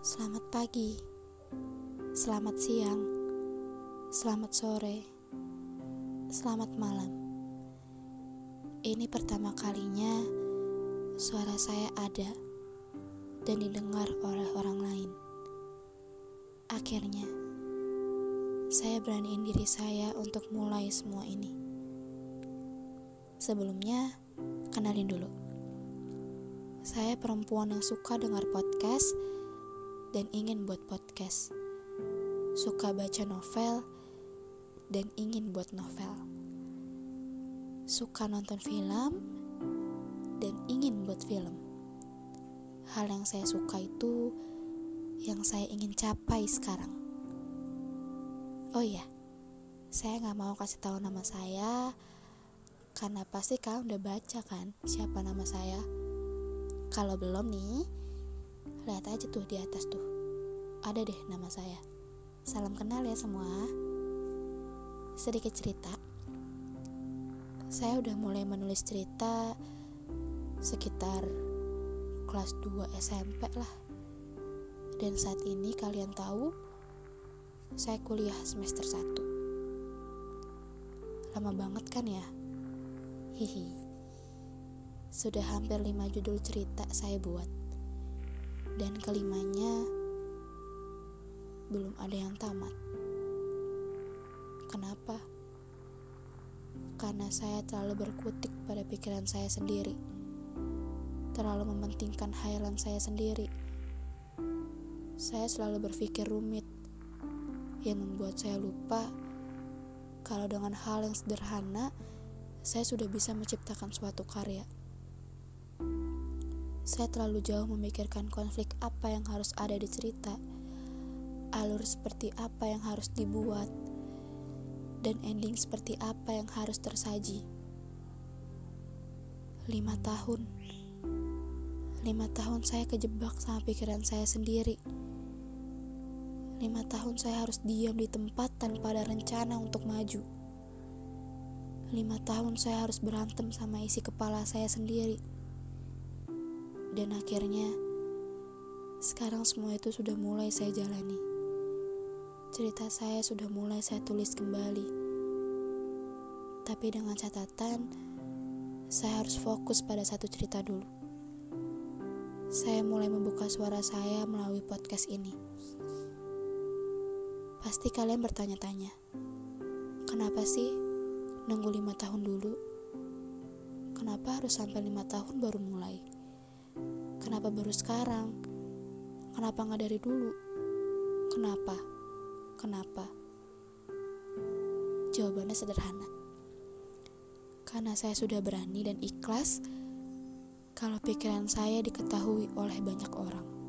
Selamat pagi, selamat siang, selamat sore, selamat malam. Ini pertama kalinya suara saya ada dan didengar oleh orang lain. Akhirnya, saya beraniin diri saya untuk mulai semua ini. Sebelumnya, kenalin dulu. Saya perempuan yang suka dengar podcast dan ingin buat podcast. Suka baca novel dan ingin buat novel. Suka nonton film dan ingin buat film. Hal yang saya suka itu yang saya ingin capai sekarang. Oh iya, saya nggak mau kasih tahu nama saya karena pasti kalian udah baca kan siapa nama saya. Kalau belum nih, lihat aja tuh di atas tuh. Ada deh nama saya. Salam kenal ya semua. Sedikit cerita. Saya udah mulai menulis cerita sekitar kelas 2 SMP lah. Dan saat ini kalian tahu saya kuliah semester 1. Lama banget kan ya? Hihi. Sudah hampir 5 judul cerita saya buat. Dan kelimanya belum ada yang tamat. Kenapa? Karena saya terlalu berkutik pada pikiran saya sendiri. Terlalu mementingkan hayalan saya sendiri. Saya selalu berpikir rumit yang membuat saya lupa kalau dengan hal yang sederhana saya sudah bisa menciptakan suatu karya. Saya terlalu jauh memikirkan konflik apa yang harus ada di cerita, alur seperti apa yang harus dibuat, dan ending seperti apa yang harus tersaji. Lima tahun, lima tahun saya kejebak sama pikiran saya sendiri. Lima tahun saya harus diam di tempat tanpa ada rencana untuk maju. Lima tahun saya harus berantem sama isi kepala saya sendiri dan akhirnya, sekarang semua itu sudah mulai saya jalani. Cerita saya sudah mulai saya tulis kembali. Tapi dengan catatan, saya harus fokus pada satu cerita dulu. Saya mulai membuka suara saya melalui podcast ini. Pasti kalian bertanya-tanya, kenapa sih nunggu lima tahun dulu? Kenapa harus sampai lima tahun baru mulai? Kenapa baru sekarang? Kenapa nggak dari dulu? Kenapa? Kenapa? Jawabannya sederhana. Karena saya sudah berani dan ikhlas kalau pikiran saya diketahui oleh banyak orang.